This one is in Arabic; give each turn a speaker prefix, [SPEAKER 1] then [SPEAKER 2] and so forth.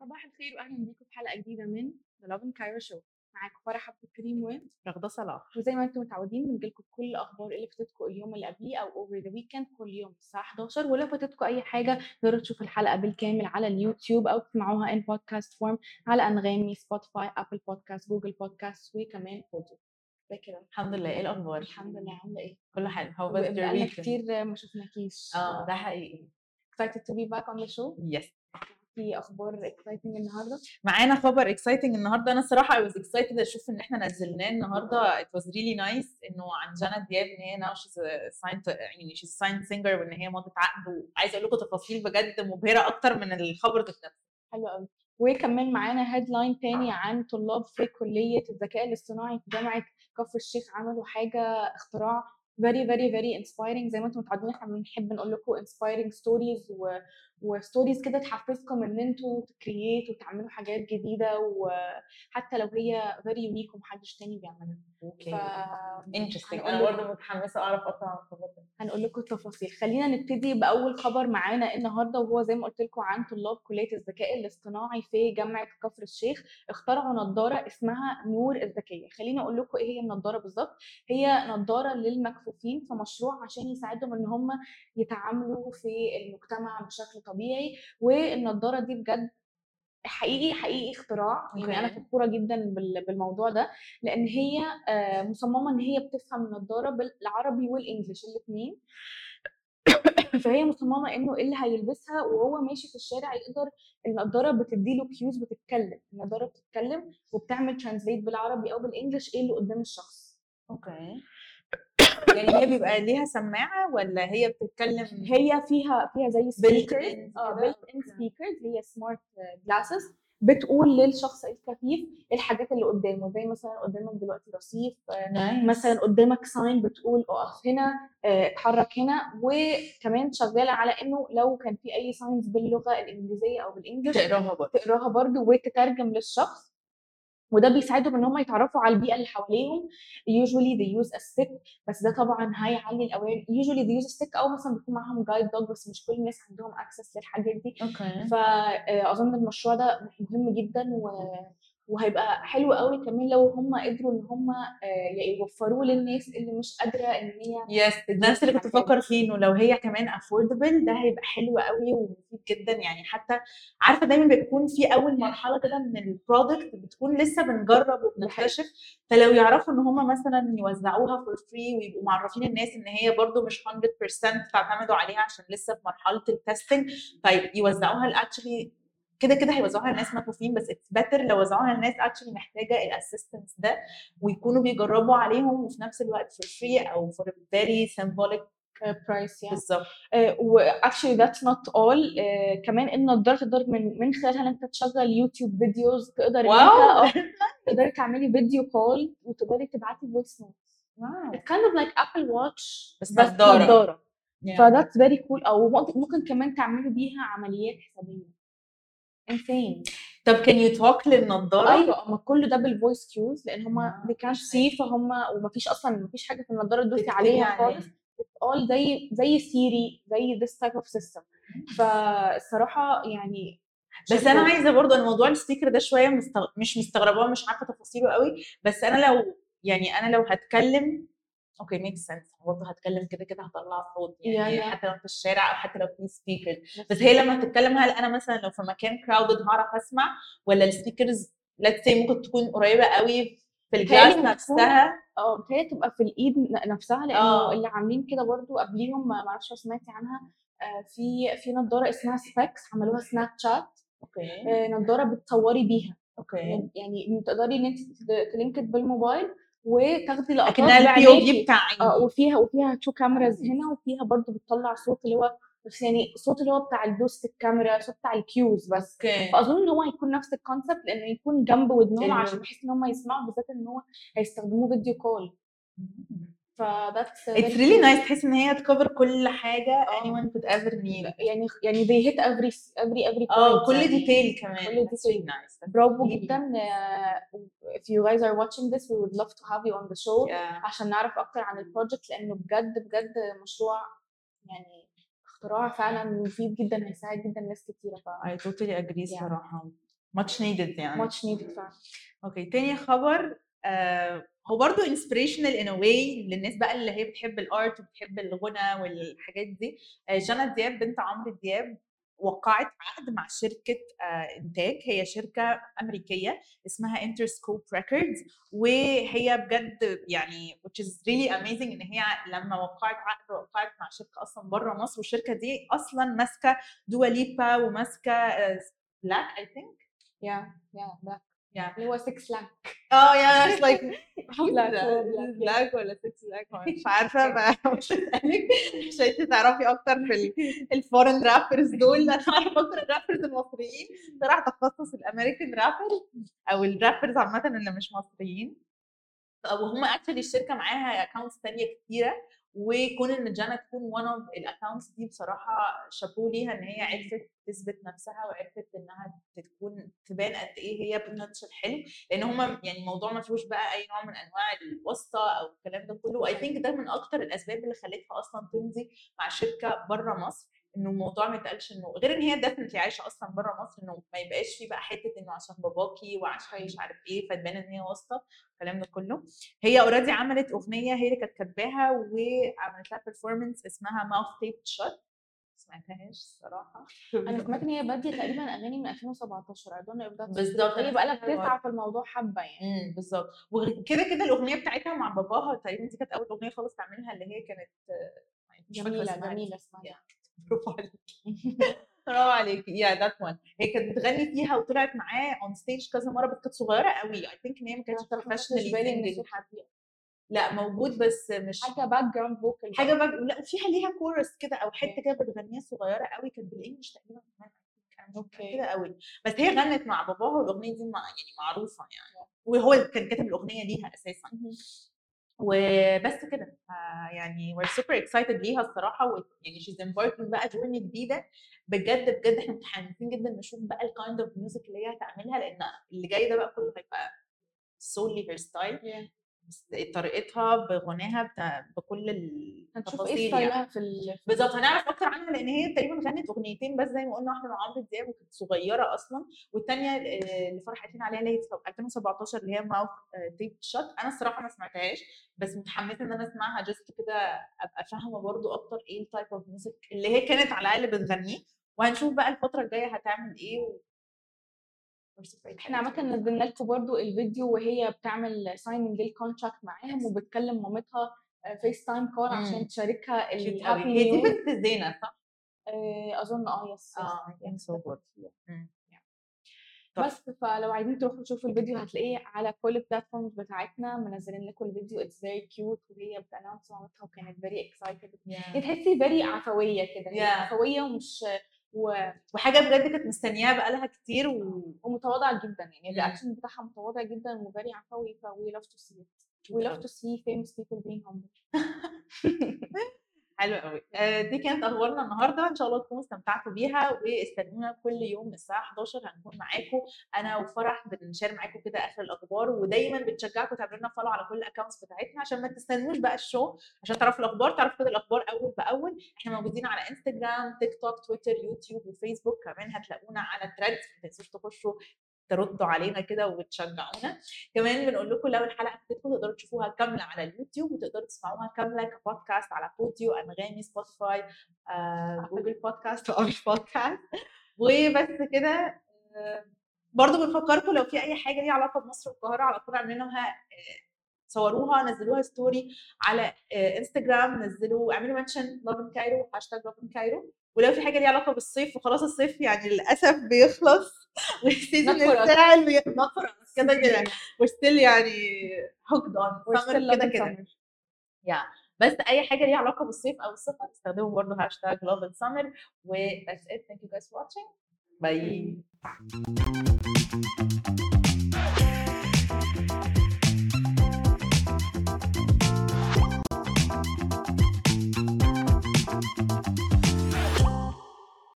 [SPEAKER 1] صباح الخير واهلا بيكم في حلقة جديدة من the Love Cairo Show معاكم فرح عبد الكريم و
[SPEAKER 2] رغدة صلاح.
[SPEAKER 1] وزي ما أنتم متعودين بنجيلكم كل الأخبار اللي فاتتكم اليوم اللي قبليه أو over the weekend كل يوم الساعة 11 ولو فاتتكم أي حاجة تقدروا تشوفوا الحلقة بالكامل على اليوتيوب أو تسمعوها in podcast form على أنغامي Spotify Apple Podcast Google Podcast وكمان audio كده
[SPEAKER 2] الحمد لله. إيه الأخبار؟
[SPEAKER 1] الحمد لله. عاملة إيه؟
[SPEAKER 2] كله حلو. هو بس
[SPEAKER 1] بقالنا كتير ما شفناكيش.
[SPEAKER 2] آه ده حقيقي.
[SPEAKER 1] Excited to be back on the show
[SPEAKER 2] yes
[SPEAKER 1] في أخبار exciting النهارده؟
[SPEAKER 2] معانا خبر exciting النهارده. أنا الصراحة I was excited أشوف إن إحنا نزلناه النهارده. It was really nice إنه عن جانا دياب إن هي she's a signed يعني she's signed singer وإن هي مضت عقد. وعايزة أقول لكم تفاصيل بجد مبهرة أكتر من الخبر ذات نفسه
[SPEAKER 1] حلو قوي وكمان معانا headline تاني عن طلاب في كلية الذكاء الاصطناعي في جامعة كفر الشيخ عملوا حاجة اختراع very very very inspiring زي ما أنتم متعودين إحنا بنحب نقول لكم stories و و stories كده تحفزكم إن أنتوا ت create وتعملوا حاجات جديدة وحتى لو هي very unique ومحدش تاني بيعملها. أوكي
[SPEAKER 2] interesting
[SPEAKER 1] أنا
[SPEAKER 2] برضه متحمسة أعرف أكتر عن الخبر ده
[SPEAKER 1] هنقول لكم التفاصيل. خلينا نبتدي بأول خبر معانا النهارده وهو زي ما قلت لكم عن طلاب كلية الذكاء الاصطناعي في جامعة كفر الشيخ. اخترعوا نظارة اسمها نور الذكية. خليني أقول لكم إيه هي النظارة بالظبط. هي نظارة للمكفوفين في مشروع عشان يساعدهم إن هم يتعاملوا في المجتمع بشكل طبيعي والنظاره دي بجد حقيقي حقيقي اختراع. يعني
[SPEAKER 2] أنا.
[SPEAKER 1] فخورة جدا بال- بالموضوع ده لأن هي آه، مصممة إن هي بتفهم النضارة بالعربي وال English الاثنين فهي مصممة إنه اللي هيلبسها وهو ماشي في الشارع يقدر النضارة بتديله cues بتتكلم. النضارة بتتكلم وبتعمل translate بالعربي أو بال English إيه اللي قدام الشخص.
[SPEAKER 2] okay. يعني هي بيبقى ليها سماعة ولا هي بتتكلم
[SPEAKER 1] هي فيها فيها زي speakers
[SPEAKER 2] in
[SPEAKER 1] آه؟ built
[SPEAKER 2] in.
[SPEAKER 1] speakers هي smart glasses بتقول للشخص الكفيف الحاجات اللي قدامه زي مثلا قدامك دلوقتي رصيف آه،
[SPEAKER 2] nice
[SPEAKER 1] مثلا قدامك sign بتقول اقف هنا آه، اتحرك هنا وكمان شغالة على إنه لو كان في أي signs باللغة الإنجليزية أو بال English
[SPEAKER 2] تقراها برضه
[SPEAKER 1] تقراها برضو وتترجم للشخص وده بيساعدهم إن هم يتعرفوا على البيئة اللي حواليهم. Usually they use a stick بس ده طبعا هيعلي الأوان. Usually they use a stick أو مثلا بيكون معاهم جايد دوج بس مش كل الناس عندهم access للحاجات دي.
[SPEAKER 2] أوكي
[SPEAKER 1] فأظن المشروع ده مهم جدا و... وهيبقى حلو قوي كمان لو هم قدروا إن هم يوفروه للناس اللي مش قادرة إن هي
[SPEAKER 2] yes نفس اللي كنت بفكر فيه إنه لو هي كمان affordable ده هيبقى حلو قوي ومفيد جدا. يعني حتى عارفة دايما بيكون في أول مرحلة كده من ال product بتكون لسه بنجرب وبنكتشف. فلو يعرفوا إن هم مثلا يوزعوها for free ويبقوا معرفين الناس إن هي برضو مش 100% تعتمدوا عليها عشان لسه في مرحلة ال testing فيوزعوها actually كده كده هيوزعوها للناس مكفوفين بس it's better لو وزعوها للناس actually محتاجة ال assistance ده ويكونوا بيجربوا عليهم وفي نفس الوقت for free أو for very symbolic
[SPEAKER 1] price يعني
[SPEAKER 2] بالظبط.
[SPEAKER 1] و actually that's not all كمان النضاره تقدر من من خلالها إن أنت تشغل YouTube videos تقدر إن wow! تقدري تعملي video call وتقدري تبعتي voice note
[SPEAKER 2] wow!
[SPEAKER 1] It's kind of like Apple Watch
[SPEAKER 2] بس.
[SPEAKER 1] نضاره.
[SPEAKER 2] ف
[SPEAKER 1] that's very cool أو ممكن ممكن كمان تعملي بيها عمليات حسابية. Insane.
[SPEAKER 2] طب كان you talk للنضارة؟
[SPEAKER 1] أيوه ما كل ده بال voice cues لأن
[SPEAKER 2] هم
[SPEAKER 1] they can't see فهم ومفيش أصلا مفيش حاجة في النضارة تدوسي عليها. خالص. All زي زي سيري زي this type of system. فالصراحة يعني
[SPEAKER 2] بس
[SPEAKER 1] أنا.
[SPEAKER 2] عايزة برضه أنا موضوع الستيكر ده شوية مستغ... مش مستغرباه مش عارفة تفاصيله قوي. بس أنا لو يعني أنا لو هتكلم أوكي make sense برضه هتكلم كده كده هطلع صوت يعني
[SPEAKER 1] Yeah, yeah.
[SPEAKER 2] حتى لو في الشارع أو حتى لو في speaker بس هي لما هتتكلم هل أنا مثلا لو في مكان crowded هعرف أسمع؟ ولا ال speakers let's see ممكن تكون قريبة قوي في
[SPEAKER 1] بتهيألي
[SPEAKER 2] نفسها؟
[SPEAKER 1] آه بتهيألي تبقى في الإيد نفسها لأنه
[SPEAKER 2] آه.
[SPEAKER 1] اللي عاملين كده برضو قبليهم ما أعرفش لو سمعتي عنها آه، في في نضارة اسمها Specs عملوها سناب شات أوكي نضارة بتصوري بيها.
[SPEAKER 2] أوكي
[SPEAKER 1] يعني تقدري إن انت تلينكيت بالموبايل وتاخدي لقطات
[SPEAKER 2] اكنها البي. دي بتاع
[SPEAKER 1] آه وفيها وفيها two cameras هنا وفيها برضو بتطلع صوت اللي هو بس يعني الصوت اللي هو بتاع دوسة الكاميرا صوت بتاع ال cues بس.
[SPEAKER 2] أوكي.
[SPEAKER 1] فأظن إن هو هيكون نفس ال concept لأنه يكون جنب ودنهم عشان بحيث إن هم يسمعوا بالذات إن هو هيستخدموه video call ف
[SPEAKER 2] that's it's really nice تحس ان هي تكفر كل حاجة
[SPEAKER 1] آه.
[SPEAKER 2] anyone could ever need
[SPEAKER 1] يعني يعني they hit every every every
[SPEAKER 2] آه
[SPEAKER 1] point
[SPEAKER 2] كل
[SPEAKER 1] يعني.
[SPEAKER 2] detail كمان
[SPEAKER 1] كل
[SPEAKER 2] nice. That's
[SPEAKER 1] برافو جدا uh, if you guys are watching this we would love to have you on the show
[SPEAKER 2] Yeah.
[SPEAKER 1] عشان نعرف أكتر عن ال project لأنه بجد بجد مشروع يعني اختراع فعلا مفيد جدا هيساعد جدا ناس كتيره ف
[SPEAKER 2] I totally agree
[SPEAKER 1] Yeah.
[SPEAKER 2] صراحة much needed يعني
[SPEAKER 1] much needed فعلا
[SPEAKER 2] أوكي تاني خبر آه هو برضه in a way للناس بقى اللي هي بتحب ال art وبتحب الغنى والحاجات دي. آه جانا دياب بنت عمرو دياب وقعت عقد مع شركة آه إنتاج. هي شركة أمريكية اسمها Interscope Records وهي بجد يعني which is really amazing إن هي لما وقعت عقد وقعت مع شركة أصلا بره مصر والشركة دي أصلا ماسكة دوا ليبا وماسكة بلاك I think.
[SPEAKER 1] يا يا بلاك
[SPEAKER 2] Yeah.
[SPEAKER 1] اللي هو 6 لاك
[SPEAKER 2] آه يا اتس لايك بلاك ولا 6 لاك مش عارفة بقى مش عشان تعرفي أكتر في الفورن رابرز دول. أنا أكتر الرابرز المصريين. صراحة تخصص ال American rappers أو ال rappers عامة اللي مش مصريين. وهم actually الشركة معاها accounts تانية كتيرة. وكون إن جانا تكون one of ال accounts دي بصراحة شابوه ليها إن هي عرفت تثبت نفسها وعرفت إنها تكون تبان قد إيه هي potential حلو لأن هم يعني الموضوع ما فيهوش بقى أي نوع من أنواع الواسطة أو الكلام ده كله. I think ده من أكتر الأسباب اللي خلتها أصلا تمضي مع شركة بره مصر. إنه الموضوع ما يتقالش إنه غير إن هي definitely عايشة أصلا بره مصر إنه ما يبقاش في بقى حتة إنه عشان باباكي وعشان مش عارف إيه فتبان إن هي واسطة الكلام ده كله. هي already عملت أغنية هي اللي كانت كاتباها وعملت لها performance اسمها Mouth Tape Shut سمعتهاش الصراحة.
[SPEAKER 1] أنا سمعت إن هي بادية تقريبا أغاني من 2017 I don't know if that's true.
[SPEAKER 2] بالظبط،
[SPEAKER 1] هي بقى لها
[SPEAKER 2] سمعتها
[SPEAKER 1] بتسعى في الموضوع حبة يعني.
[SPEAKER 2] امم بالظبط وكده كده الأغنية بتاعتها مع باباها تقريبا دي كانت أول أغنية خالص تعملها اللي هي كانت مش جميلة.
[SPEAKER 1] جميلة
[SPEAKER 2] اسمها. برافو عليكي برافو عليكي yeah that one هي كانت بتغني فيها وطلعت معاه on stage كذا مرة بس كانت صغيرة قوي. I think إن هي ما كانتش
[SPEAKER 1] بالي
[SPEAKER 2] إن
[SPEAKER 1] صوتها فيها.
[SPEAKER 2] لا موجود بس مش
[SPEAKER 1] حاجة background vocal
[SPEAKER 2] حاجة بقى. لا وفيها ليها كورس كده أو حتة كده بتغنيها صغيرة قوي. كانت بال English تقريبا كمان
[SPEAKER 1] أوكي.
[SPEAKER 2] كده قوي. بس هي غنت مع باباها والأغنية دي مع يعني معروفة يعني. وهو كان كاتب الأغنية ليها أساسا. وبس كده. يعني we're super excited ليها الصراحة يعني she's embarking بقى journey جديدة. بجد بجد إحنا متحمسين جدا نشوف بقى ال kind of music اللي هي هتعملها لأن اللي جاي ده بقى كله هيبقى solely her style. بس طريقتها بغناها بكل
[SPEAKER 1] هنشوف
[SPEAKER 2] التفاصيل
[SPEAKER 1] إيه
[SPEAKER 2] يعني.
[SPEAKER 1] style ها في ال
[SPEAKER 2] بالظبط هنعرف أكتر عنها لأن هي تقريبا غنت أغنيتين بس زي ما قلنا واحدة مع عمرو دياب وكانت صغيرة أصلا والثانيه اللي فرحتين عليها اللي هي في 2017 اللي هي Mouth Taped Shut أنا الصراحة ما سمعتهاش بس متحمسة إن أنا أسمعها just كده أبقى فاهمة برضو أكتر إيه ال type of music اللي هي كانت على الأقل بتغنيه وهنشوف بقى الفترة الجاية هتعمل إيه.
[SPEAKER 1] إحنا عامة نزلنا لكم برضو الفيديو وهي بتعمل signing لل contract معاهم وبتكلم مامتها FaceTime
[SPEAKER 2] call.
[SPEAKER 1] عشان تشاركها ال
[SPEAKER 2] happy. هي دي بنت زينة صح؟ أظن آه yes آه.
[SPEAKER 1] بس فلو عايزين تروحوا تشوفوا الفيديو هتلاقيه على كل ال platforms بتاعتنا منزلين لكم الفيديو it's very cute وهي بت announce مامتها وكانت very excited هي تحسي very عفوية كده
[SPEAKER 2] Yeah.
[SPEAKER 1] عفوية ومش.
[SPEAKER 2] وحاجة بجد كانت مستنياها بقالها كتير و...
[SPEAKER 1] ومتواضعة جدا يعني.
[SPEAKER 2] ال
[SPEAKER 1] reaction بتاعها متواضع جدا و very عفوي ف we love to see it. we love to see famous people being humble.
[SPEAKER 2] حلو قوي آه، دي كانت أخبارنا النهارده. إن شاء الله تكونوا استمتعتوا بيها واستنونا كل يوم الساعة 11 هنكون معاكم. أنا وفرح بنشير معاكم كده آخر الأخبار ودايما بنشجعكم تعملوا لنا follow على كل ال accounts بتاعتنا عشان ما تستنوش بقى ال show عشان تعرفوا الأخبار تعرفوا كده الأخبار أول بأول. إحنا موجودين على انستجرام تيك توك تويتر يوتيوب وفيسبوك كمان هتلاقونا على Threads ما تنسوش تخشوا تردوا علينا كده وتشجعونا. كمان بنقول لكم لو الحلقة فاتتكم تقدروا تشوفوها كاملة على اليوتيوب وتقدروا تسمعوها كاملة كبودكاست على Podeo أنغامي سبوتيفاي آه، جوجل بودكاست وابل بودكاست. وبس كده آه، برضو بنفكركم لو في أي حاجة ليها علاقة بمصر والقاهرة على طول آه، صوروها نزلوها story على آه، انستجرام نزلوا اعملوا mention Love Cairo هاشتاج Love Cairo ولو في حاجة ليها علاقة بالصيف وخلاص الصيف يعني للأسف بيخلص. وال
[SPEAKER 1] season for us.
[SPEAKER 2] كده كده. Still يعني summer
[SPEAKER 1] still
[SPEAKER 2] كده كده. yeah بس أي حاجة ليها علاقة بالصيف أو السفر استخدموا برضه هاشتاج love and summer. و that's it. Thank you guys for watching. Bye.